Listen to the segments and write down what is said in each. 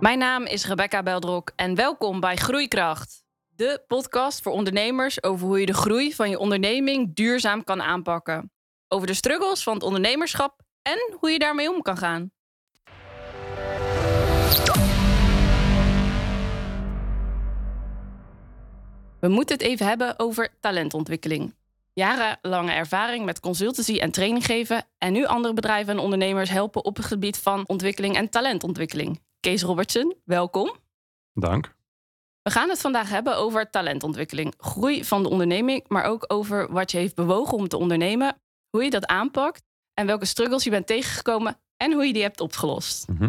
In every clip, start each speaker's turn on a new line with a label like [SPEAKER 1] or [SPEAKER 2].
[SPEAKER 1] Mijn naam is Rebecca Beldrok en welkom bij Groeikracht. De podcast voor ondernemers over hoe je de groei van je onderneming duurzaam kan aanpakken. Over de struggles van het ondernemerschap en hoe je daarmee om kan gaan. We moeten het even hebben over talentontwikkeling. Jarenlange ervaring met consultancy en training geven en nu andere bedrijven en ondernemers helpen op het gebied van ontwikkeling en talentontwikkeling. Kees Robertson, welkom.
[SPEAKER 2] Dank.
[SPEAKER 1] We gaan het vandaag hebben over talentontwikkeling, groei van de onderneming, maar ook over wat je heeft bewogen om te ondernemen, hoe je dat aanpakt en welke struggles je bent tegengekomen en hoe je die hebt opgelost.
[SPEAKER 2] Mhm.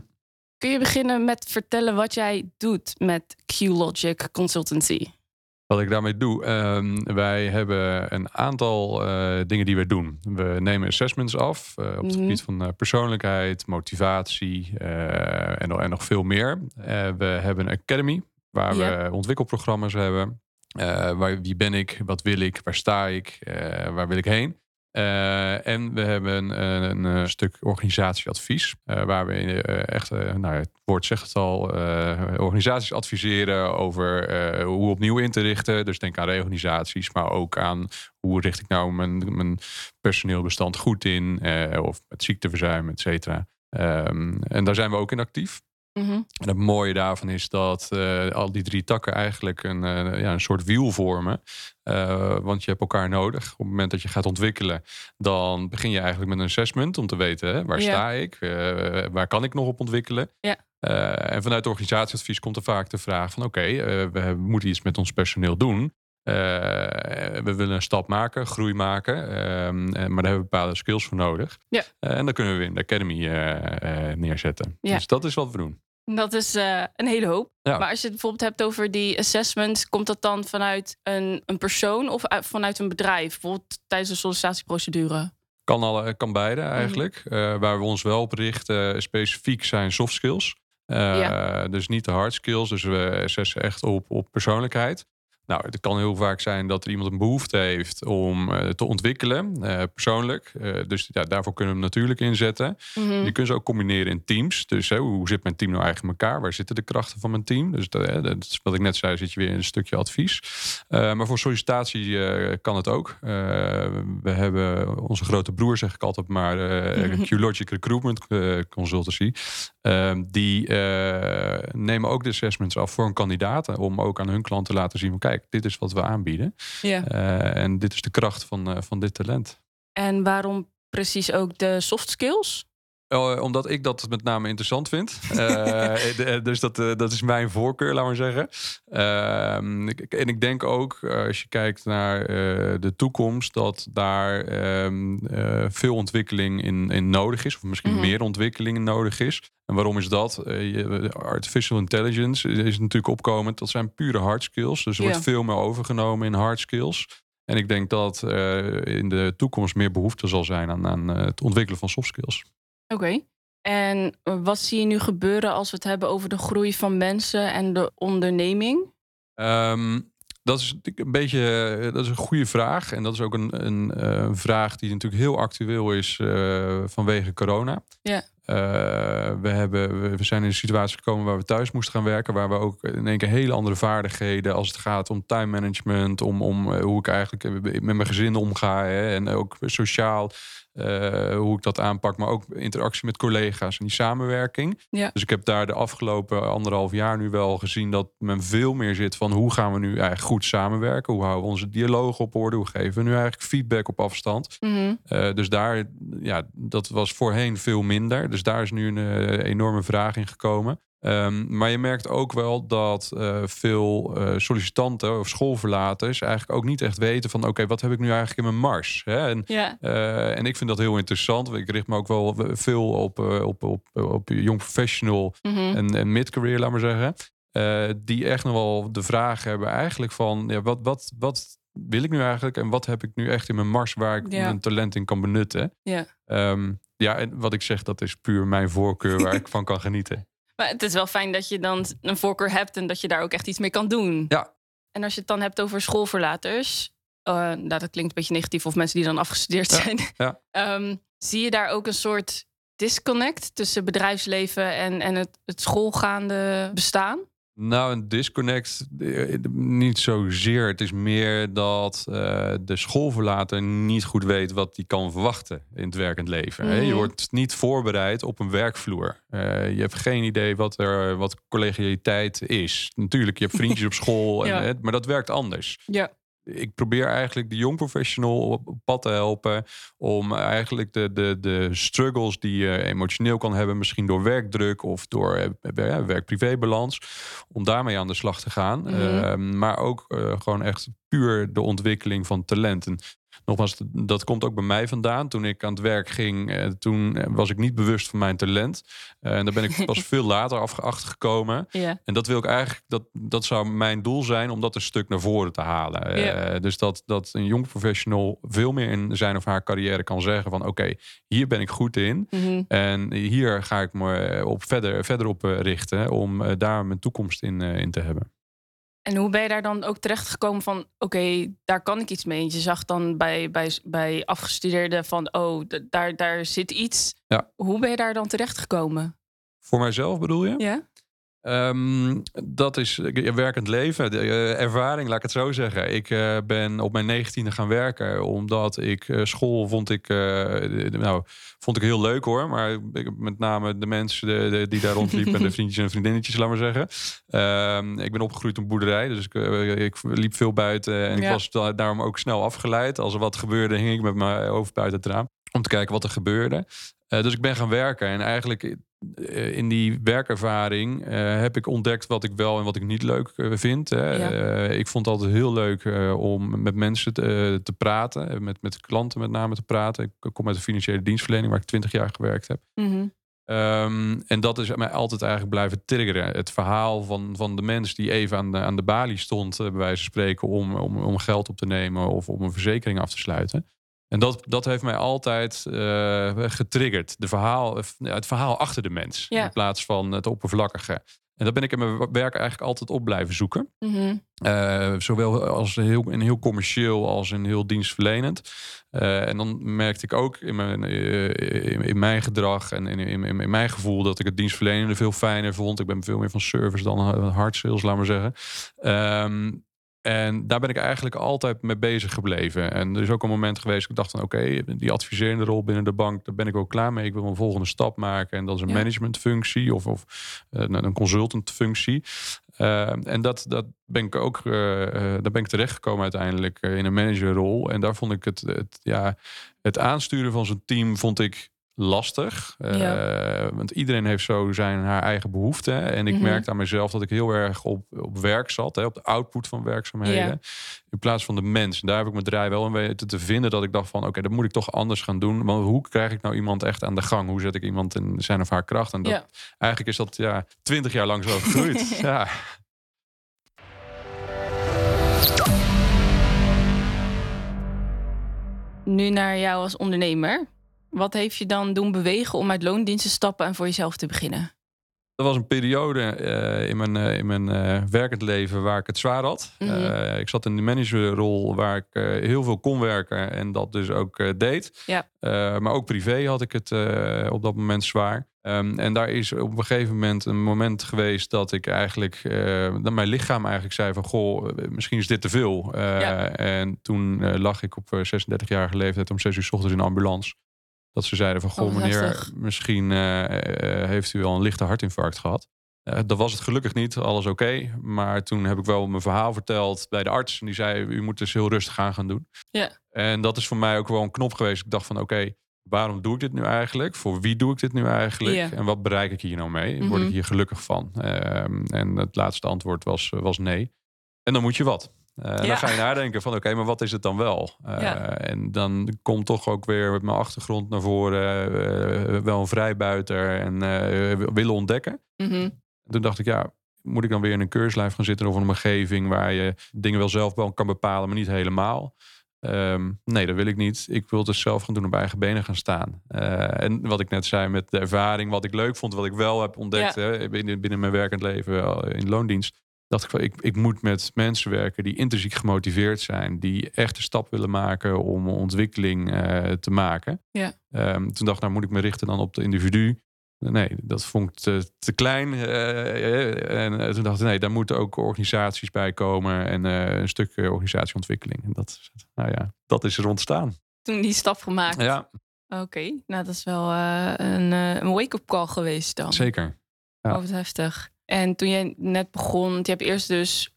[SPEAKER 1] Kun je beginnen met vertellen wat jij doet met Q-Logic Consultancy?
[SPEAKER 2] Wat ik daarmee doe, ehm, wij hebben een aantal eh, dingen die we doen. We nemen assessments af eh, op het
[SPEAKER 1] Mhm.
[SPEAKER 2] gebied van eh, persoonlijkheid, motivatie en, nog- en nog veel meer. We hebben een academy waar we ontwikkelprogramma's hebben. Waar, wie ben ik? Wat wil ik? Waar sta ik? Waar wil ik heen? Eh, en we hebben een, een, eh, stuk organisatieadvies. eh, waar we echt, nou, het woord zegt het al, organisaties adviseren over hoe opnieuw in te richten. Dus denk aan reorganisaties, maar ook aan hoe richt ik nou mijn, mijn personeelbestand goed in. of met ziekteverzuim, et cetera. Ehm, en daar zijn we ook in actief.
[SPEAKER 1] Mhm.
[SPEAKER 2] En het mooie daarvan is dat eh, al die drie takken eigenlijk een, eh, ja, een soort wiel vormen. Eh, want je hebt elkaar nodig. Op het moment dat je gaat ontwikkelen, dan begin je eigenlijk met een assessment om te weten hè, waar
[SPEAKER 1] Ja.
[SPEAKER 2] sta ik, waar kan ik nog op ontwikkelen.
[SPEAKER 1] Ja.
[SPEAKER 2] En vanuit organisatieadvies komt er vaak de vraag van oké, we moeten iets met ons personeel doen. We willen een stap maken, groei maken, ehm, eh, maar daar hebben we bepaalde skills voor nodig.
[SPEAKER 1] Ja.
[SPEAKER 2] En dan kunnen we in de academy neerzetten.
[SPEAKER 1] Ja.
[SPEAKER 2] Dus dat is wat we doen.
[SPEAKER 1] Dat is eh, een hele hoop.
[SPEAKER 2] Ja.
[SPEAKER 1] Maar als je het bijvoorbeeld hebt over die assessments, komt dat dan vanuit een, een persoon of uit- vanuit een bedrijf? Bijvoorbeeld tijdens een sollicitatieprocedure?
[SPEAKER 2] Kan, alle, kan beide
[SPEAKER 1] Mhm.
[SPEAKER 2] eigenlijk. Eh, waar we ons wel op richten eh, specifiek zijn soft skills.
[SPEAKER 1] Ja.
[SPEAKER 2] Dus niet de hard skills. Dus we assessen echt op, op persoonlijkheid. Nou, het kan heel vaak zijn dat er iemand een behoefte heeft om eh, te ontwikkelen, eh, persoonlijk. Eh, dus ja, daarvoor kunnen we hem natuurlijk inzetten.
[SPEAKER 1] Mhm.
[SPEAKER 2] Je kunt ze ook combineren in teams. Dus hè, hoe zit mijn team nou eigenlijk in elkaar? Waar zitten de krachten van mijn team? Dus dat, hè, dat is wat ik net zei, zit je weer in een stukje advies. Maar voor sollicitatie kan het ook. We hebben onze grote broer, zeg ik altijd maar, eh Q-Logic Recruitment Consultancy. Ehm, die nemen ook de assessments af voor een kandidaat. Om ook aan hun klant te laten zien van kijk, dit is wat we aanbieden.
[SPEAKER 1] Ja.
[SPEAKER 2] Eh, en dit is de kracht van, eh, van dit talent.
[SPEAKER 1] En waarom precies ook de soft skills?
[SPEAKER 2] Oh, omdat ik dat met name interessant vind. Eh, de- dus dat, eh, dat is mijn voorkeur, laat maar zeggen. Ehm, ik- en ik denk ook, eh, als je kijkt naar eh, de toekomst, dat daar ehm, eh, veel ontwikkeling in, in nodig is. Of misschien
[SPEAKER 1] Mhm.
[SPEAKER 2] meer ontwikkeling in nodig is. En waarom is dat? Eh, artificial intelligence is natuurlijk opkomend. Dat zijn pure hard skills. Dus er wordt veel meer overgenomen in hard skills. En ik denk dat eh, in de toekomst meer behoefte zal zijn aan, aan eh, het ontwikkelen van soft skills.
[SPEAKER 1] Oké. En wat zie je nu gebeuren als we het hebben over de groei van mensen en de onderneming?
[SPEAKER 2] Ehm, dat is een beetje eh, dat is een goede vraag. En dat is ook een, een eh, vraag die natuurlijk heel actueel is eh, vanwege corona.
[SPEAKER 1] Ja.
[SPEAKER 2] Eh, we, hebben, we- zijn in een situatie gekomen waar we thuis moesten gaan werken. Waar we ook in één keer hele andere vaardigheden als het gaat om time management. Om, om eh, hoe ik eigenlijk met mijn gezin omga. Hè, en ook sociaal eh, hoe ik dat aanpak. Maar ook interactie met collega's en die samenwerking.
[SPEAKER 1] Ja.
[SPEAKER 2] Dus ik heb daar de afgelopen anderhalf jaar nu wel gezien dat men veel meer zit van hoe gaan we nu eigenlijk goed samenwerken? Hoe houden we onze dialoog op orde? Hoe geven we nu eigenlijk feedback op afstand?
[SPEAKER 1] Mhm.
[SPEAKER 2] Dus daar, ja, dat was voorheen veel minder. Dus daar is nu een eh, enorme vraag in gekomen. Ehm, maar je merkt ook wel dat eh, veel eh, sollicitanten of schoolverlaters eigenlijk ook niet echt weten van oké, wat heb ik nu eigenlijk in mijn mars? Hè? En
[SPEAKER 1] Ja.
[SPEAKER 2] en ik vind dat heel interessant. want Ik richt me ook wel veel op, op, op, op jong professional
[SPEAKER 1] Mhm.
[SPEAKER 2] en, en mid-career, laat maar zeggen. Die echt nog wel de vraag hebben eigenlijk van... Ja, wat, wat, wat wil ik nu eigenlijk en wat heb ik nu echt in mijn mars... waar ik
[SPEAKER 1] Ja.
[SPEAKER 2] mijn talent in kan benutten?
[SPEAKER 1] Ja.
[SPEAKER 2] Ehm, ja, en wat ik zeg, dat is puur mijn voorkeur waar ik van kan genieten.
[SPEAKER 1] Maar het is wel fijn dat je dan een voorkeur hebt en dat je daar ook echt iets mee kan doen.
[SPEAKER 2] Ja.
[SPEAKER 1] En als je het dan hebt over schoolverlaters, eh, nou, dat klinkt een beetje negatief, of mensen die dan afgestudeerd
[SPEAKER 2] Ja,
[SPEAKER 1] zijn.
[SPEAKER 2] ja.
[SPEAKER 1] Ehm, zie je daar ook een soort disconnect tussen bedrijfsleven en, en het, het schoolgaande bestaan?
[SPEAKER 2] Nou, een disconnect eh, niet zozeer. Het is meer dat uh, de schoolverlater niet goed weet wat hij kan verwachten in het werkend leven. Mm. Je mhm. wordt niet voorbereid op een werkvloer. Uh, je hebt geen idee wat, er, wat collegialiteit is. Natuurlijk, je hebt vriendjes op school, en, ja. maar dat werkt anders.
[SPEAKER 1] Ja
[SPEAKER 2] ik probeer eigenlijk de jong professional op pad te helpen. Om eigenlijk de, de, de struggles die je emotioneel kan hebben, misschien door werkdruk of door eh, werk-privé-balans, om daarmee aan de slag te gaan. Mhm. Ehm, maar ook uh, gewoon echt puur de ontwikkeling van talenten nogmaals, dat komt ook bij mij vandaan. Toen ik aan het werk ging, eh, toen eh, was ik niet bewust van mijn talent. Eh, en daar ben ik pas veel later achter gekomen. En dat wil ik eigenlijk, dat, dat zou mijn doel zijn om dat een stuk naar voren te halen. dus dat, dat een jong professional veel meer in zijn of haar carrière kan zeggen van oké, hier ben ik goed in. Mhm. En hier ga ik me op verder, verder op richten om daar mijn toekomst in, in te hebben.
[SPEAKER 1] En hoe ben je daar dan ook terecht gekomen van, oké, daar kan ik iets mee? Je zag dan bij, bij, bij afgestudeerden van, oh, daar, daar zit iets.
[SPEAKER 2] Ja.
[SPEAKER 1] Hoe ben je daar dan terecht gekomen?
[SPEAKER 2] Voor mijzelf bedoel je?
[SPEAKER 1] Ja.
[SPEAKER 2] Um, dat is werkend leven, de, uh, ervaring, laat ik het zo zeggen. Ik uh, ben op mijn negentiende gaan werken, omdat ik uh, school vond ik, nou, vond ik heel leuk hoor. Maar ik, met name de mensen de, de, die daar rondliepen, de vriendjes en vriendinnetjes, laat maar zeggen. Um, ik ben opgegroeid op boerderij, dus ik, ik liep veel buiten en ik was daarom ook snel afgeleid. Als er wat gebeurde, hing ik met mijn hoofd buiten het raam om te kijken wat er gebeurde. dus ik ben gaan werken en eigenlijk eh, in die werkervaring uh, heb ik ontdekt wat ik wel en wat ik niet leuk uh, vind. Hè. ik vond het altijd heel leuk om met mensen te, te, praten, met, met klanten met name te praten. Ik kom uit de financiële dienstverlening waar ik twintig jaar gewerkt heb. Mm Um, en dat is mij altijd eigenlijk blijven triggeren. Het verhaal van, van de mens die even aan de, aan de balie stond, bij wijze van spreken, om, om, om geld op te nemen of om een verzekering af te sluiten. En dat, dat heeft mij altijd uh, getriggerd. De verhaal, het verhaal achter de mens. In plaats van het oppervlakkige. En dat ben ik in mijn werk eigenlijk altijd op blijven zoeken. Mhm. Eh, zowel als heel, in heel commercieel als in heel dienstverlenend. Uh, en dan merkte ik ook in mijn, in, in, mijn gedrag en in, in, in, mijn gevoel dat ik het dienstverlenende veel fijner vond. Ik ben veel meer van service dan hard sales, laat maar zeggen. Um, en daar ben ik eigenlijk altijd mee bezig gebleven. En er is ook een moment geweest dat ik dacht van oké, die adviserende rol binnen de bank, daar ben ik ook klaar mee. Ik wil een volgende stap maken. En dat is een managementfunctie of, of uh, een consultantfunctie. Uh, en dat, dat ben ik ook, uh, daar ben ik terechtgekomen uiteindelijk in een managerrol. En daar vond ik het, het, ja, het aansturen van zo'n team vond ik lastig. Uh, want iedereen heeft zo zijn haar eigen behoeften. En ik mm merkte aan mezelf dat ik heel erg op, op werk zat. Hè, op de output van werkzaamheden. In plaats van de mens. En daar heb ik mijn draai wel in weten te vinden. Dat ik dacht van oké, okay, dat moet ik toch anders gaan doen. Maar hoe krijg ik nou iemand echt aan de gang? Hoe zet ik iemand in zijn of haar kracht? En dat, eigenlijk is dat ja, twintig jaar lang zo gegroeid. ja.
[SPEAKER 1] Nu naar jou als ondernemer. Wat heeft je dan doen bewegen om uit loondienst te stappen en voor jezelf te beginnen?
[SPEAKER 2] Dat was een periode uh, in mijn, uh, in mijn uh, werkend leven waar ik het zwaar had. Mhm. ik zat in de managerrol waar ik heel veel kon werken en dat dus ook deed.
[SPEAKER 1] Ja.
[SPEAKER 2] maar ook privé had ik het op dat moment zwaar. Um, en daar is op een gegeven moment een moment geweest dat ik eigenlijk, dat mijn lichaam eigenlijk zei van goh, misschien is dit te veel. Ja. En toen lag ik op 36-jarige leeftijd om 6 uur s ochtends in de ambulance. Dat ze zeiden van, goh oh, meneer, misschien uh, heeft u al een lichte hartinfarct gehad. Uh, dat was het gelukkig niet, alles oké. Maar toen heb ik wel mijn verhaal verteld bij de arts. En die zei, u moet dus heel rustig aan gaan doen.
[SPEAKER 1] Ja.
[SPEAKER 2] En dat is voor mij ook wel een knop geweest. Ik dacht van, oké, waarom doe ik dit nu eigenlijk? Voor wie doe ik dit nu eigenlijk? En wat bereik ik hier nou mee? Word ik mhm. hier gelukkig van? Ehm, en het laatste antwoord was, was nee. En dan moet je wat. Uh, Dan ga je nadenken van oké, maar wat is het dan wel? Uh, En dan komt toch ook weer met mijn achtergrond naar voren uh, wel een vrijbuiter en willen ontdekken. Mm Toen dacht ik ja, moet ik dan weer in een keurslijf gaan zitten of een omgeving waar je dingen wel zelf wel kan bepalen, maar niet helemaal. Um, nee, dat wil ik niet. Ik wil het dus zelf gaan doen op eigen benen gaan staan. en wat ik net zei met de ervaring, wat ik leuk vond, wat ik wel heb ontdekt hè, binnen, binnen mijn werkend leven in loondienst dacht ik, van, ik, ik moet met mensen werken die intrinsiek gemotiveerd zijn, die echt de stap willen maken om ontwikkeling eh, te maken.
[SPEAKER 1] Ja.
[SPEAKER 2] Ehm, toen dacht ik, nou moet ik me richten dan op de individu. Nee, dat vond ik te, te klein. eh, en eh, toen dacht ik, nee, daar moeten ook organisaties bij komen en een stuk organisatieontwikkeling. En dat, nou ja, dat is er ontstaan.
[SPEAKER 1] Toen die stap gemaakt.
[SPEAKER 2] Ja,
[SPEAKER 1] Oké, nou dat is wel een, een wake-up call geweest dan.
[SPEAKER 2] zeker. Ja.
[SPEAKER 1] Oh, wat heftig. En toen jij net begon, je hebt eerst dus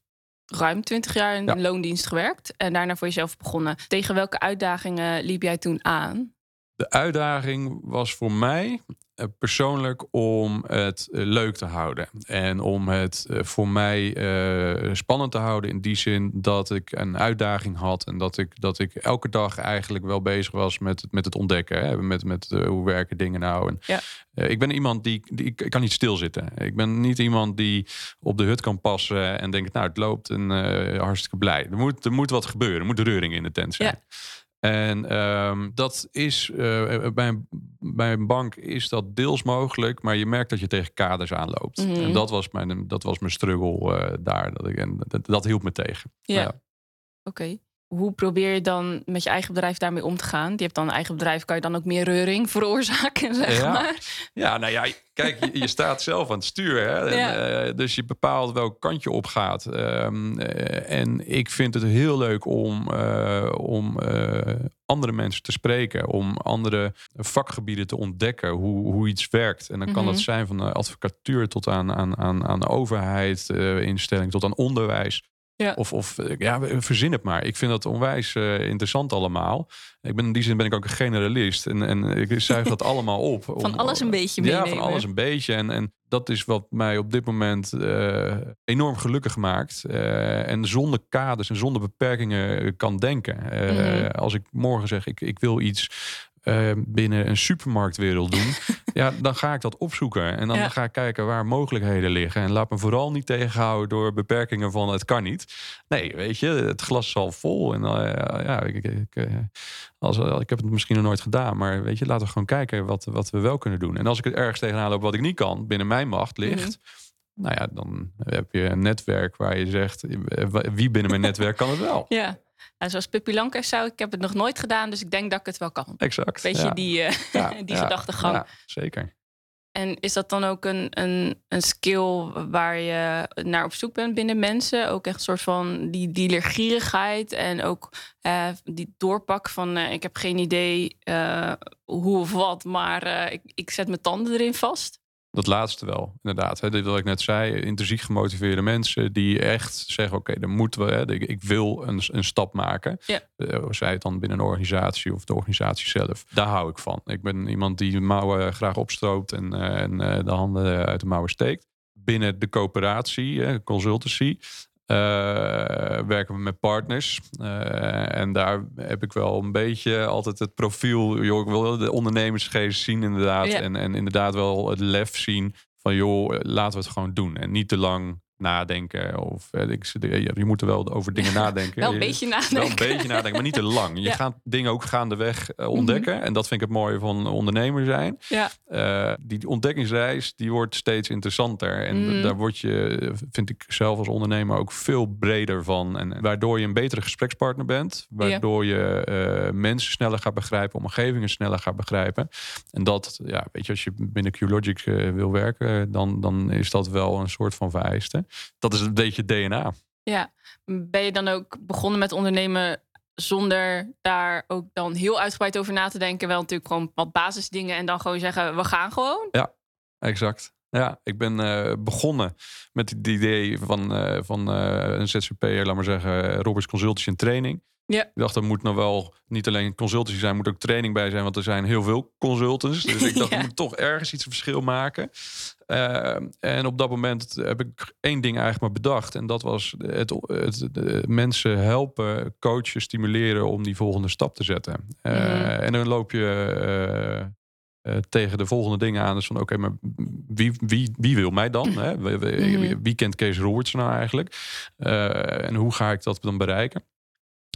[SPEAKER 1] ruim 20 jaar in
[SPEAKER 2] Ja.
[SPEAKER 1] loondienst gewerkt en daarna voor jezelf begonnen. Tegen welke uitdagingen liep jij toen aan?
[SPEAKER 2] De uitdaging was voor mij persoonlijk om het eh, leuk te houden. En om het eh, voor mij eh, spannend te houden in die zin dat ik een uitdaging had. En dat ik, dat ik elke dag eigenlijk wel bezig was met, het- met het ontdekken. Hè? Met, met eh, hoe werken dingen nou. En,
[SPEAKER 1] Ja.
[SPEAKER 2] eh, ik ben iemand die, die ik kan niet stilzitten. Ik ben niet iemand die op de hut kan passen en denkt, nou het loopt en eh, hartstikke blij. Er moet, er moet wat gebeuren. Er moet reuring in de tent zijn.
[SPEAKER 1] Ja.
[SPEAKER 2] En ehm, dat is eh, bij, een, bij een bank is dat deels mogelijk, maar je merkt dat je tegen kaders aanloopt.
[SPEAKER 1] Mhm.
[SPEAKER 2] En dat was mijn, dat was mijn struggle eh, daar. Dat, ik, en dat, dat hielp me tegen.
[SPEAKER 1] Ja.
[SPEAKER 2] Ja.
[SPEAKER 1] Oké. Hoe probeer je dan met je eigen bedrijf daarmee om te gaan? Je hebt dan een eigen bedrijf, kan je dan ook meer reuring veroorzaken, zeg
[SPEAKER 2] Ja.
[SPEAKER 1] maar?
[SPEAKER 2] Ja, nou ja, kijk, je, je staat zelf aan het stuur. Hè? En,
[SPEAKER 1] Ja.
[SPEAKER 2] eh, dus je bepaalt welk kant je op gaat. Ehm, eh, en ik vind het heel leuk om, eh, om andere mensen te spreken. Om andere vakgebieden te ontdekken. Hoe, hoe iets werkt. En dan kan
[SPEAKER 1] Mhm.
[SPEAKER 2] dat zijn van de advocatuur tot aan, aan, aan, aan de overheid, instelling, tot aan onderwijs.
[SPEAKER 1] Ja.
[SPEAKER 2] Of, of eh, ja, verzin het maar. Ik vind dat onwijs eh, interessant allemaal. Ik ben, in die zin ben ik ook een generalist. En, en ik zuig dat allemaal op.
[SPEAKER 1] Van alles een beetje
[SPEAKER 2] Ja,
[SPEAKER 1] meenemen.
[SPEAKER 2] van alles een beetje. En, en dat is wat mij op dit moment eh, enorm gelukkig maakt. Eh, en zonder kaders en zonder beperkingen kan denken. Eh,
[SPEAKER 1] Mhm.
[SPEAKER 2] Als ik morgen zeg, ik, ik wil iets eh, binnen een supermarktwereld doen. ja, dan ga ik dat opzoeken. En dan
[SPEAKER 1] Ja.
[SPEAKER 2] ga ik kijken waar mogelijkheden liggen. En laat me vooral niet tegenhouden door beperkingen van het kan niet. Nee, weet je, het glas is al vol. En eh, ja, ik, ik, ik, eh, als, ik heb het misschien nog nooit gedaan. Maar weet je, laten we gewoon kijken wat, wat we wel kunnen doen. En als ik het ergens tegenaan loop wat ik niet kan, binnen mijn macht ligt. Nou ja, dan heb je een netwerk waar je zegt, wie binnen mijn netwerk kan het wel.
[SPEAKER 1] Ja. Nou, zoals Pippi Lankers zou, ik heb het nog nooit gedaan, dus ik denk dat ik het wel kan.
[SPEAKER 2] Exact.
[SPEAKER 1] Weet je, die, eh,
[SPEAKER 2] Ja,
[SPEAKER 1] die
[SPEAKER 2] ja,
[SPEAKER 1] gedachtegang.
[SPEAKER 2] Ja, zeker.
[SPEAKER 1] En is dat dan ook een, een, een skill waar je naar op zoek bent binnen mensen? Ook echt een soort van die, leergierigheid en ook eh, die doorpak van eh, ik heb geen idee eh, hoe of wat, maar eh, ik, ik zet mijn tanden erin vast.
[SPEAKER 2] Dat laatste wel, inderdaad. Hè, dit wat ik net zei, intrinsiek gemotiveerde mensen die echt zeggen: Oké, dan moeten we, hè, ik, ik wil een, een stap maken.
[SPEAKER 1] Ja.
[SPEAKER 2] Eh, zij het dan binnen een organisatie of de organisatie zelf. Daar hou ik van. Ik ben iemand die de mouwen graag opstroopt en, eh, en eh, de handen uit de mouwen steekt. Binnen de coöperatie, consultancy, werken we met partners. Eh, en daar heb ik wel een beetje altijd het profiel. Joh, ik wil de ondernemersgeest zien, inderdaad.
[SPEAKER 1] Ja.
[SPEAKER 2] En, en inderdaad wel het lef zien van joh, laten we het gewoon doen. En niet te lang nadenken. Of eh, ik, je, moet er wel over dingen nadenken.
[SPEAKER 1] Wel een
[SPEAKER 2] Je-
[SPEAKER 1] beetje
[SPEAKER 2] wel
[SPEAKER 1] nadenken.
[SPEAKER 2] een beetje nadenken, maar niet te lang. Je
[SPEAKER 1] Ja.
[SPEAKER 2] gaat dingen ook gaandeweg eh, ontdekken. En dat vind ik het mooie van ondernemer zijn.
[SPEAKER 1] Ja.
[SPEAKER 2] Eh, die ontdekkingsreis die wordt steeds interessanter. En
[SPEAKER 1] Mhm.
[SPEAKER 2] daar word je, vind ik zelf als ondernemer, ook veel breder van. En waardoor je een betere gesprekspartner bent. Waardoor je mensen sneller gaat begrijpen, omgevingen sneller gaat begrijpen. En dat, ja, weet je, als je binnen QLogic wil werken, dan, dan is dat wel een soort van vereiste. Dat is een beetje DNA.
[SPEAKER 1] Ja, ben je dan ook begonnen met ondernemen zonder daar ook dan heel uitgebreid over na te denken? Wel natuurlijk gewoon wat basisdingen en dan gewoon zeggen we gaan gewoon.
[SPEAKER 2] Exact. Ja, ik ben eh, begonnen met het idee van, eh, van eh, een ZZP'er, laat maar zeggen, Roberts Consultancy en Training.
[SPEAKER 1] Ja.
[SPEAKER 2] Ik dacht, er moet nou wel niet alleen consultancy zijn, moet ook training bij zijn, want er zijn heel veel consultants. Dus ik dacht,
[SPEAKER 1] Ja.
[SPEAKER 2] ik moet toch ergens iets verschil maken. Eh, en op dat moment heb ik één ding eigenlijk maar bedacht. En dat was het, het, mensen helpen, coachen, stimuleren om die volgende stap te zetten. Eh,
[SPEAKER 1] Mhm.
[SPEAKER 2] En dan loop je eh, tegen de volgende dingen aan. Dus van oké, maar wie, wie, wie wil mij dan? Hè? Wie, wie-
[SPEAKER 1] Mhm.
[SPEAKER 2] wie kent Kees Roberts nou eigenlijk? En hoe ga ik dat dan bereiken?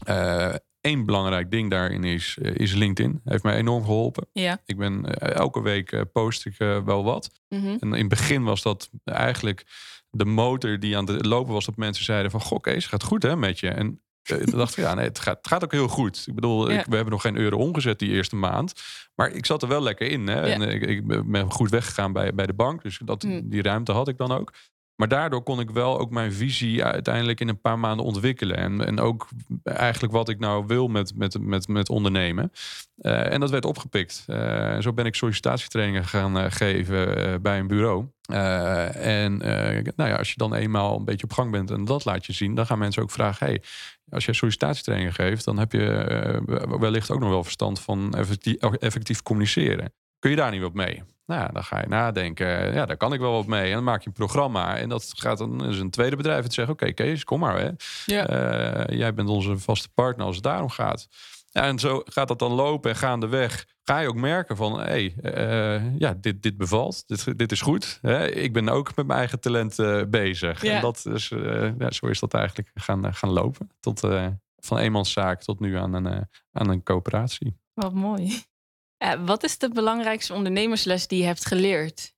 [SPEAKER 2] Eh, één belangrijk ding daarin is, is LinkedIn. Heeft mij enorm geholpen.
[SPEAKER 1] Ja.
[SPEAKER 2] Ik ben elke week post ik wel wat.
[SPEAKER 1] Mhm.
[SPEAKER 2] En in het begin was dat eigenlijk de motor die aan het lopen was. Dat mensen zeiden van, goh Kees, gaat goed hè met je. En dan dacht ik, ja, nee, het gaat, het gaat ook heel goed. Ik bedoel,
[SPEAKER 1] Ja.
[SPEAKER 2] ik, we hebben nog geen euro omgezet die eerste maand. Maar ik zat er wel lekker in. Hè?
[SPEAKER 1] Ja.
[SPEAKER 2] En ik, ik ben goed weggegaan bij, bij de bank. Dus dat,
[SPEAKER 1] Mm.
[SPEAKER 2] die ruimte had ik dan ook. Maar daardoor kon ik wel ook mijn visie uiteindelijk in een paar maanden ontwikkelen. En, en ook eigenlijk wat ik nou wil met, met, met, met ondernemen. Eh, en dat werd opgepikt. En zo ben ik sollicitatietrainingen gaan eh, geven bij een bureau. En nou ja, als je dan eenmaal een beetje op gang bent en dat laat je zien, dan gaan mensen ook vragen: hey, als je sollicitatietrainingen geeft, dan heb je wellicht ook nog wel verstand van effectief communiceren. Kun je daar niet wat mee? Nou, ja, dan ga je nadenken. Ja, daar kan ik wel wat mee. En dan maak je een programma. En dat gaat dan is een tweede bedrijf het zegt: Oké, Kees, kom maar. Hè.
[SPEAKER 1] Ja.
[SPEAKER 2] Eh, jij bent onze vaste partner als het daarom gaat. Ja, en zo gaat dat dan lopen en gaandeweg ga je ook merken van, hé, hey, eh, ja, dit, dit bevalt, dit, dit is goed. Hè? Ik ben ook met mijn eigen talent eh, bezig.
[SPEAKER 1] Ja.
[SPEAKER 2] En dat is, eh, ja, zo is dat eigenlijk gaan, gaan lopen. Tot, van eenmanszaak tot nu aan een, aan een coöperatie.
[SPEAKER 1] Wat mooi. Eh, wat is de belangrijkste ondernemersles die je hebt geleerd?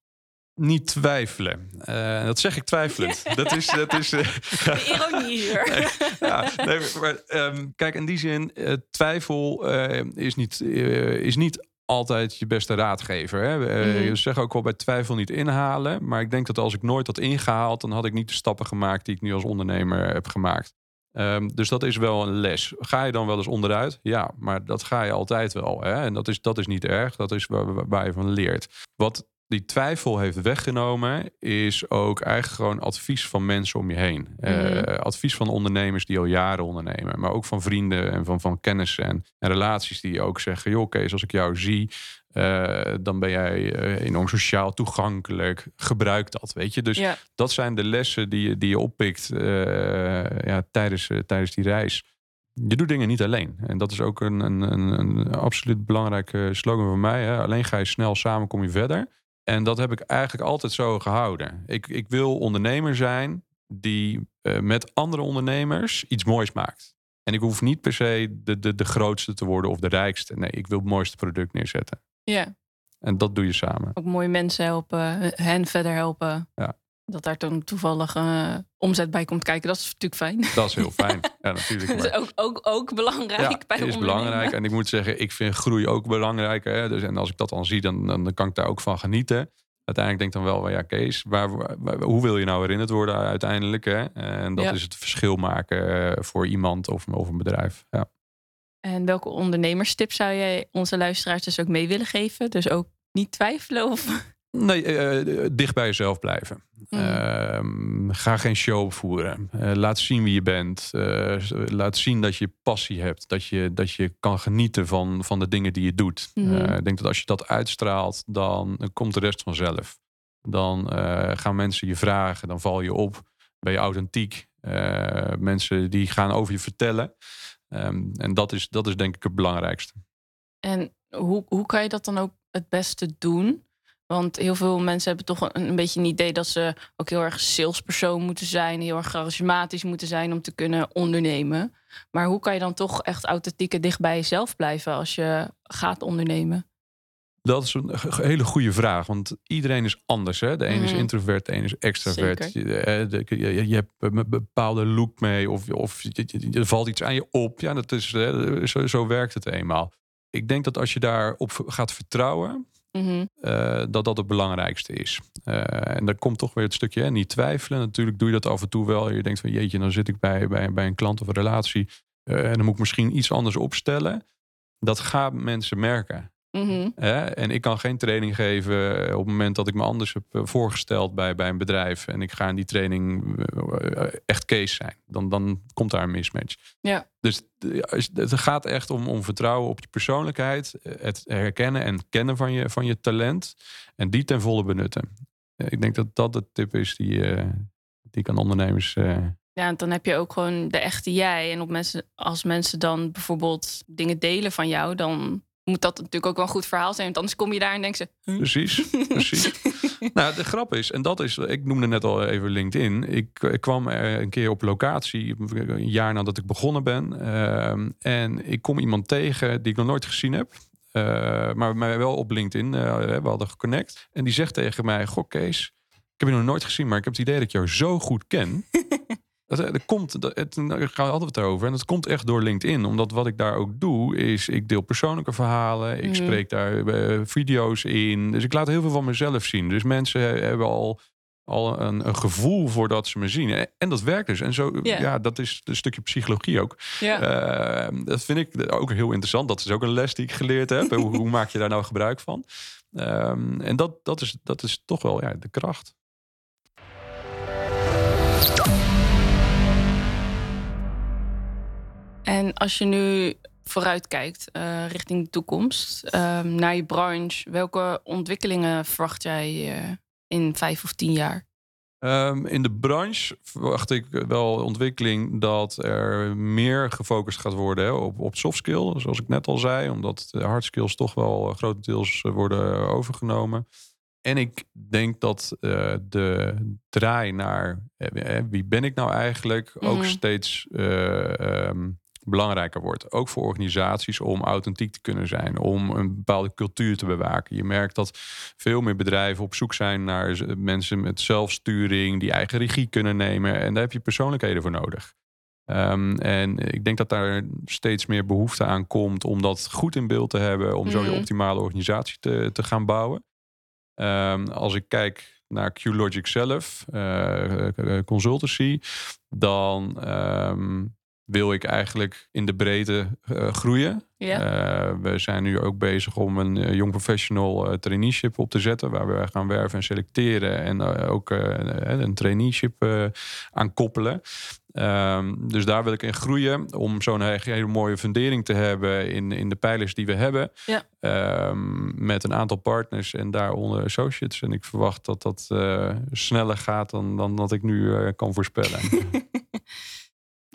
[SPEAKER 2] Niet twijfelen. Eh, dat zeg ik twijfelend. Dat is... Dat is eh,
[SPEAKER 1] De ironie hier.
[SPEAKER 2] ja, nee, maar, ehm, kijk, in die zin, twijfel is, niet, is niet altijd je beste raadgever. Hè?
[SPEAKER 1] Mhm.
[SPEAKER 2] Je zegt ook wel bij twijfel niet inhalen. Maar ik denk dat als ik nooit had ingehaald, dan had ik niet de stappen gemaakt die ik nu als ondernemer heb gemaakt. Ehm, dus dat is wel een les. Ga je dan wel eens onderuit? Ja, maar dat ga je altijd wel. Hè? En dat is, dat is niet erg. Dat is waar, waar- je van leert. Wat die twijfel heeft weggenomen, is ook eigenlijk gewoon advies van mensen om je heen. Eh,
[SPEAKER 1] Mhm.
[SPEAKER 2] advies van ondernemers die al jaren ondernemen, maar ook van vrienden en van, van kennissen en, en relaties die ook zeggen: joh, Kees, als ik jou zie, eh, dan ben jij eh, enorm sociaal toegankelijk. Gebruik dat, weet je. Dus
[SPEAKER 1] ja.
[SPEAKER 2] dat zijn de lessen die je, die je oppikt eh, ja, tijdens, tijdens die reis. Je doet dingen niet alleen. En dat is ook een, een, een, een absoluut belangrijke slogan van mij. Hè. Alleen ga je snel, samen kom je verder. En dat heb ik eigenlijk altijd zo gehouden. Ik, ik wil ondernemer zijn die met andere ondernemers iets moois maakt. En ik hoef niet per se de, de, de grootste te worden of de rijkste. Nee, ik wil het mooiste product neerzetten.
[SPEAKER 1] Ja,
[SPEAKER 2] En dat doe je samen.
[SPEAKER 1] ook mooie mensen helpen, hen verder helpen.
[SPEAKER 2] Ja.
[SPEAKER 1] Dat daar dan toevallig eh, omzet bij komt kijken, dat is natuurlijk fijn.
[SPEAKER 2] Dat is heel fijn. Ja, natuurlijk.
[SPEAKER 1] Dat is ook, ook, ook belangrijk bij
[SPEAKER 2] is belangrijk. En ik moet zeggen, ik vind groei ook belangrijk. Hè? Dus, en als ik dat dan zie, dan, dan, kan ik daar ook van genieten. Uiteindelijk denk ik dan wel, van, ja Kees, waar, waar- hoe wil je nou herinnerd worden uiteindelijk? Hè? En dat
[SPEAKER 1] Ja.
[SPEAKER 2] is het verschil maken eh, voor iemand of, of een bedrijf. Ja.
[SPEAKER 1] En welke ondernemerstips zou jij onze luisteraars dus ook mee willen geven? Dus ook niet twijfelen of...
[SPEAKER 2] Nee, eh, dicht bij jezelf blijven.
[SPEAKER 1] Mm.
[SPEAKER 2] Ehm, ga geen show voeren. Eh, laat zien wie je bent. Eh, laat zien dat je passie hebt. Dat je, dat je kan genieten van, van de dingen die je doet. Eh, ik denk dat als je dat uitstraalt, dan komt de rest vanzelf. Dan eh, gaan mensen je vragen, dan val je op. Ben je authentiek. Eh, mensen die gaan over je vertellen. Ehm, en dat is, dat is denk ik het belangrijkste.
[SPEAKER 1] En hoe, hoe kan je dat dan ook het beste doen? Want heel veel mensen hebben toch een, een beetje een idee dat ze ook heel erg salespersoon moeten zijn, heel erg charismatisch moeten zijn om te kunnen ondernemen. Maar hoe kan je dan toch echt authentiek en dicht bij jezelf blijven als je gaat ondernemen?
[SPEAKER 2] Dat is een hele goede vraag, want iedereen is anders. Hè? De ene is
[SPEAKER 1] Mhm.
[SPEAKER 2] introvert, de ene is extravert. Je, eh, de- je, je hebt een bepaalde look mee of, of je, je- er valt iets aan je op. Ja, dat is, zo, zo werkt het eenmaal. Ik denk dat als je daarop gaat vertrouwen,
[SPEAKER 1] Mhm.
[SPEAKER 2] eh, dat dat het belangrijkste is. Eh, en daar komt toch weer het stukje, hè, niet twijfelen. Natuurlijk doe je dat af en toe wel. Je denkt van jeetje, dan zit ik bij, bij, bij een klant of een relatie. en dan moet ik misschien iets anders opstellen. Dat gaan mensen merken.
[SPEAKER 1] Mhm.
[SPEAKER 2] En ik kan geen training geven op het moment dat ik me anders heb eh, voorgesteld bij, bij een bedrijf. En ik ga in die training eh, echt case zijn. Dan, dan komt daar een mismatch.
[SPEAKER 1] Ja.
[SPEAKER 2] Dus eh, het gaat echt om, om vertrouwen op je persoonlijkheid. eh, Het herkennen en kennen van je, van je talent. En die ten volle benutten. Eh, Ik denk dat dat de tip is die, eh, die ik aan ondernemers... eh,
[SPEAKER 1] Ja, en dan heb je ook gewoon de echte jij. En op mensen, als mensen dan bijvoorbeeld dingen delen van jou, dan moet dat natuurlijk ook wel een goed verhaal zijn. Want anders kom je daar en denk ze...
[SPEAKER 2] Precies, precies. nou, de grap is, en dat is, ik noemde net al even LinkedIn. Ik, ik kwam er een keer op locatie, een jaar nadat ik begonnen ben. Ehm, en ik kom iemand tegen die ik nog nooit gezien heb. Uh, maar mij wel op LinkedIn, uh, we hadden geconnect. En die zegt tegen mij, goh Kees, ik heb je nog nooit gezien, maar ik heb het idee dat ik jou zo goed ken. Dat, dat komt, dat, het, ga altijd het over. En dat komt echt door LinkedIn. Omdat wat ik daar ook doe, is ik deel persoonlijke verhalen. Ik
[SPEAKER 1] Mhm.
[SPEAKER 2] spreek daar eh, video's in. Dus ik laat heel veel van mezelf zien. Dus mensen he- hebben al, al een, een gevoel voor dat ze me zien. En, en dat werkt dus. En zo,
[SPEAKER 1] Ja.
[SPEAKER 2] ja, dat is een stukje psychologie ook. Eh, dat vind ik ook heel interessant. Dat is ook een les die ik geleerd heb. hoe, hoe maak je daar nou gebruik van? Ehm, en dat, dat, is, dat is toch wel ja, de kracht.
[SPEAKER 1] En als je nu vooruitkijkt eh, richting de toekomst, ehm, naar je branche, welke ontwikkelingen verwacht jij eh, in vijf of tien jaar?
[SPEAKER 2] Ehm, in de branche verwacht ik wel ontwikkeling dat er meer gefocust gaat worden hè, op, op soft skill, zoals ik net al zei, omdat de hard skills toch wel eh, grotendeels worden overgenomen. En ik denk dat de draai naar eh, wie ben ik nou eigenlijk ook
[SPEAKER 1] Mhm.
[SPEAKER 2] steeds eh, ehm, belangrijker wordt. Ook voor organisaties om authentiek te kunnen zijn, om een bepaalde cultuur te bewaken. Je merkt dat veel meer bedrijven op zoek zijn naar mensen met zelfsturing, die eigen regie kunnen nemen. En daar heb je persoonlijkheden voor nodig. Ehm, en ik denk dat daar steeds meer behoefte aan komt om dat goed in beeld te hebben, om zo je
[SPEAKER 1] Mhm.
[SPEAKER 2] optimale organisatie te, te gaan bouwen. Ehm, als ik kijk naar QLogic zelf, eh, eh, consultancy, dan ehm, wil ik eigenlijk in de breedte eh, groeien.
[SPEAKER 1] Ja.
[SPEAKER 2] Eh, we zijn nu ook bezig om een eh, jong professional traineeship op te zetten. Waar we gaan werven en selecteren. En ook een traineeship aan koppelen. Ehm, dus daar wil ik in groeien. Om zo'n he- hele mooie fundering te hebben in, in de pijlers die we hebben.
[SPEAKER 1] Ja.
[SPEAKER 2] Ehm, met een aantal partners en daaronder associates. En ik verwacht dat dat sneller gaat dan, dan dat ik nu kan voorspellen.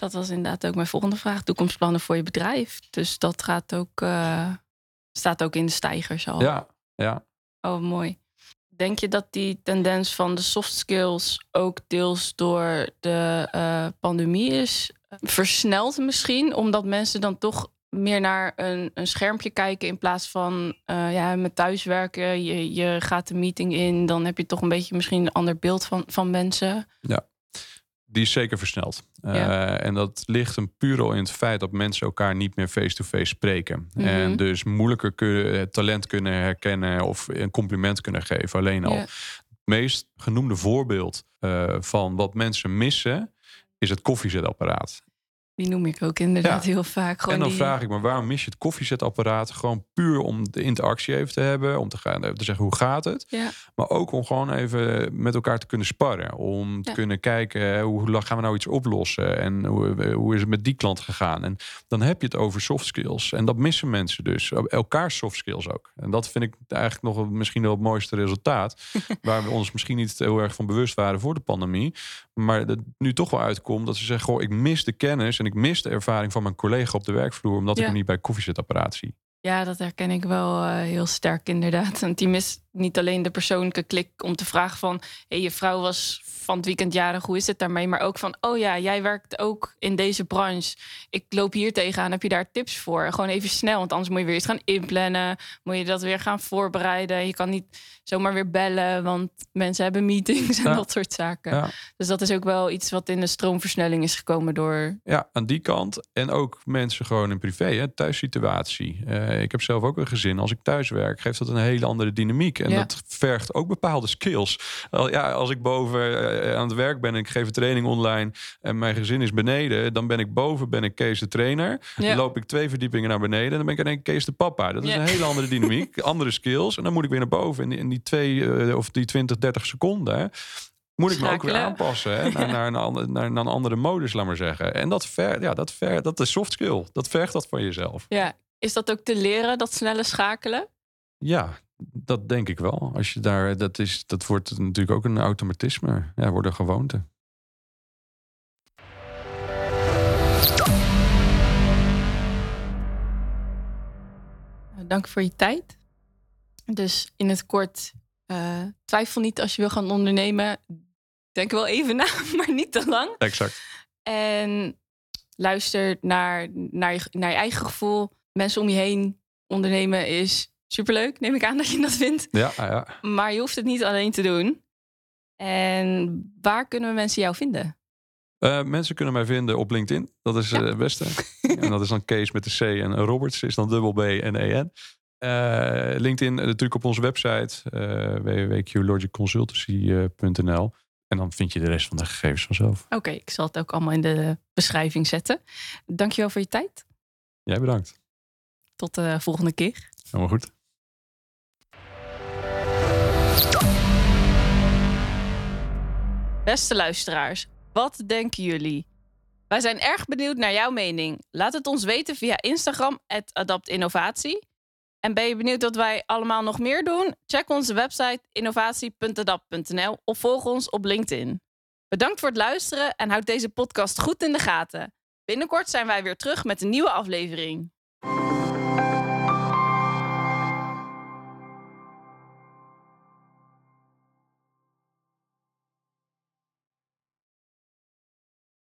[SPEAKER 1] Dat was inderdaad ook mijn volgende vraag. Toekomstplannen voor je bedrijf. Dus dat gaat ook, eh, staat ook in de stijgers al.
[SPEAKER 2] ja, ja.
[SPEAKER 1] Oh, mooi. Denk je dat die tendens van de soft skills ook deels door de eh, pandemie is eh, versneld misschien? Omdat mensen dan toch meer naar een, een schermpje kijken in plaats van ja, met thuiswerken. Je, je gaat de meeting in, dan heb je toch een beetje misschien een ander beeld van, van mensen.
[SPEAKER 2] Die is zeker versneld.
[SPEAKER 1] Ja.
[SPEAKER 2] Eh, en dat ligt hem puur al in het feit dat mensen elkaar niet meer face-to-face spreken.
[SPEAKER 1] Mhm.
[SPEAKER 2] En dus moeilijker kunnen, eh, talent kunnen herkennen of een compliment kunnen geven. Alleen al.
[SPEAKER 1] Ja.
[SPEAKER 2] Het meest genoemde voorbeeld eh, van wat mensen missen is het koffiezetapparaat.
[SPEAKER 1] Die noem ik ook inderdaad
[SPEAKER 2] Ja.
[SPEAKER 1] heel vaak. Gewoon
[SPEAKER 2] en dan
[SPEAKER 1] die-
[SPEAKER 2] vraag ik me, waarom mis je het koffiezetapparaat? Gewoon puur om de interactie even te hebben. Om te, gaan, even te zeggen, hoe gaat het?
[SPEAKER 1] Ja.
[SPEAKER 2] Maar ook om gewoon even met elkaar te kunnen sparren. Om te kunnen kijken, hoe gaan we nou iets oplossen? En hoe, hoe is het met die klant gegaan? En dan heb je het over soft skills. En dat missen mensen dus. Elkaar soft skills ook. En dat vind ik eigenlijk nog misschien wel het mooiste resultaat. waar we ons misschien niet heel erg van bewust waren voor de pandemie. Maar dat nu toch wel uitkomt dat ze zeggen... Goh, ik mis de kennis en ik mis de ervaring van mijn collega op de werkvloer... omdat ik hem niet bij koffiezetapparaat zie.
[SPEAKER 1] Ja, dat herken ik wel eh, heel sterk inderdaad. Want die mist niet alleen de persoonlijke klik om te vragen van... Hey, je vrouw was van het weekend jarig, hoe is het daarmee? Maar ook van, oh ja, jij werkt ook in deze branche. Ik loop hier tegenaan, heb je daar tips voor? Gewoon even snel, want anders moet je weer iets gaan inplannen. Moet je dat weer gaan voorbereiden. Je kan niet zomaar weer bellen, want mensen hebben meetings en
[SPEAKER 2] Ja.
[SPEAKER 1] dat soort zaken.
[SPEAKER 2] Ja.
[SPEAKER 1] Dus dat is ook wel iets wat in de stroomversnelling is gekomen door...
[SPEAKER 2] Ja, aan die kant. En ook mensen gewoon in privé, hè, thuissituatie. Eh, ik heb zelf ook een gezin. Als ik thuis werk, geeft dat een hele andere dynamiek. En
[SPEAKER 1] Ja.
[SPEAKER 2] dat vergt ook bepaalde skills. Ja, als ik boven eh, aan het werk ben en ik geef een training online... en mijn gezin is beneden, dan ben ik boven, ben ik Kees de trainer.
[SPEAKER 1] Ja.
[SPEAKER 2] Dan loop ik twee verdiepingen naar beneden... en dan ben ik in één Kees de papa. Dat is
[SPEAKER 1] Ja.
[SPEAKER 2] een hele andere dynamiek, andere skills. En dan moet ik weer naar boven. En die, in die twee eh, of die 20, 30 seconden... Moet ik me ook weer aanpassen hè? Naar, naar, een naar, naar een andere modus, laat maar zeggen. En dat, ver, ja, dat, ver, dat is soft skill. Dat vergt dat van jezelf.
[SPEAKER 1] Ja, is dat ook te leren, dat snelle schakelen?
[SPEAKER 2] Ja, dat denk ik wel. Als je daar, dat, is, dat wordt natuurlijk ook een automatisme. Ja, wordt een gewoonte.
[SPEAKER 1] dank voor je tijd. Dus in het kort, uh, twijfel niet als je wil gaan ondernemen. Denk wel even na, maar niet te lang.
[SPEAKER 2] Exact.
[SPEAKER 1] En luister naar, naar, je, naar je eigen gevoel. Mensen om je heen ondernemen is superleuk. Neem ik aan dat je dat vindt.
[SPEAKER 2] Ja, ja.
[SPEAKER 1] Maar je hoeft het niet alleen te doen. En waar kunnen we mensen jou vinden?
[SPEAKER 2] Uh, mensen kunnen mij vinden op LinkedIn. Dat is ja. uh, het beste. en dat is dan Kees met de C en Roberts is dan dubbel B en EN. Uh, LinkedIn natuurlijk op onze website www.qlogicconsultancy.nl en dan vind je de rest van de gegevens vanzelf.
[SPEAKER 1] Oké, okay, ik zal het ook allemaal in de beschrijving zetten. Dankjewel voor je tijd.
[SPEAKER 2] Jij bedankt.
[SPEAKER 1] Tot de volgende keer.
[SPEAKER 2] Helemaal goed.
[SPEAKER 1] Beste luisteraars, wat denken jullie? Wij zijn erg benieuwd naar jouw mening. Laat het ons weten via Instagram, adaptinnovatie. En ben je benieuwd wat wij allemaal nog meer doen? Check onze website innovatie.adapt.nl of volg ons op LinkedIn. Bedankt voor het luisteren en houd deze podcast goed in de gaten. Binnenkort zijn wij weer terug met een nieuwe aflevering.